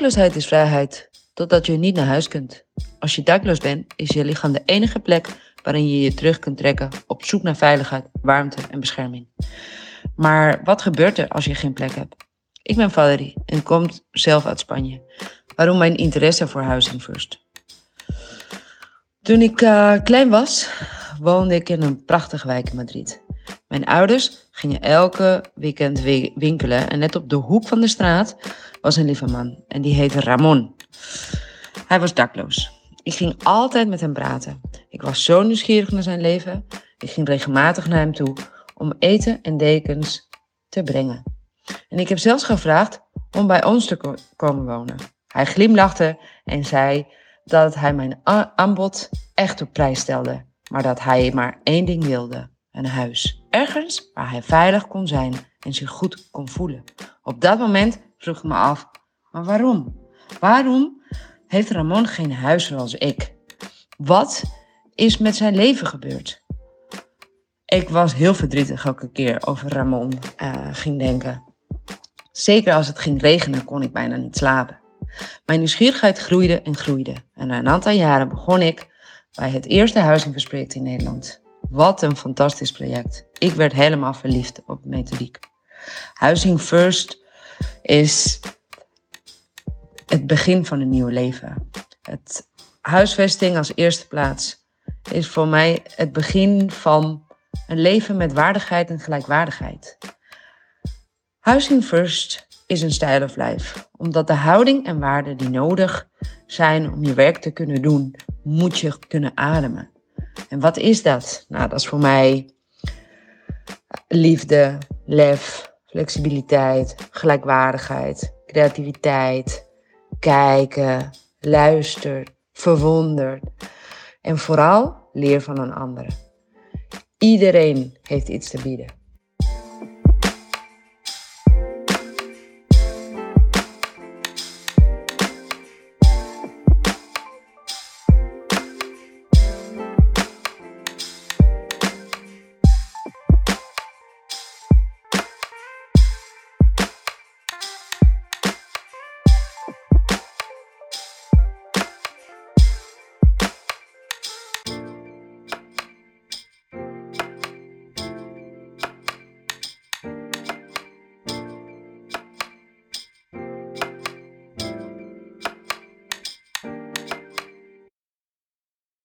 Dakloosheid is vrijheid, totdat je niet naar huis kunt. Als je dakloos bent, is je lichaam de enige plek waarin je je terug kunt trekken op zoek naar veiligheid, warmte en bescherming. Maar wat gebeurt er als je geen plek hebt? Ik ben Valerie en kom zelf uit Spanje. Waarom mijn interesse voor Housing First? Toen ik uh, klein was, woonde ik in een prachtige wijk in Madrid. Mijn ouders gingen elke weekend winkelen en net op de hoek van de straat was een lieve man en die heette Ramon. Hij was dakloos. Ik ging altijd met hem praten. Ik was zo nieuwsgierig naar zijn leven. Ik ging regelmatig naar hem toe om eten en dekens te brengen. En ik heb zelfs gevraagd om bij ons te komen wonen. Hij glimlachte en zei dat hij mijn aanbod echt op prijs stelde, maar dat hij maar één ding wilde: een huis. Ergens waar hij veilig kon zijn en zich goed kon voelen. Op dat moment vroeg ik me af: maar waarom? Waarom heeft Ramon geen huis zoals ik? Wat is met zijn leven gebeurd? Ik was heel verdrietig elke keer over Ramon uh, ging denken. Zeker als het ging regenen kon ik bijna niet slapen. Mijn nieuwsgierigheid groeide en groeide. En na een aantal jaren begon ik bij het eerste huizinggesprek in Nederland. Wat een fantastisch project. Ik werd helemaal verliefd op methodiek. Housing First is het begin van een nieuw leven. Het huisvesting als eerste plaats is voor mij het begin van een leven met waardigheid en gelijkwaardigheid. Housing First is een style of life. Omdat de houding en waarden die nodig zijn om je werk te kunnen doen, moet je kunnen ademen. En wat is dat? Nou, dat is voor mij liefde, lef, flexibiliteit, gelijkwaardigheid, creativiteit, kijken, luister, verwonder en vooral leer van een ander. Iedereen heeft iets te bieden.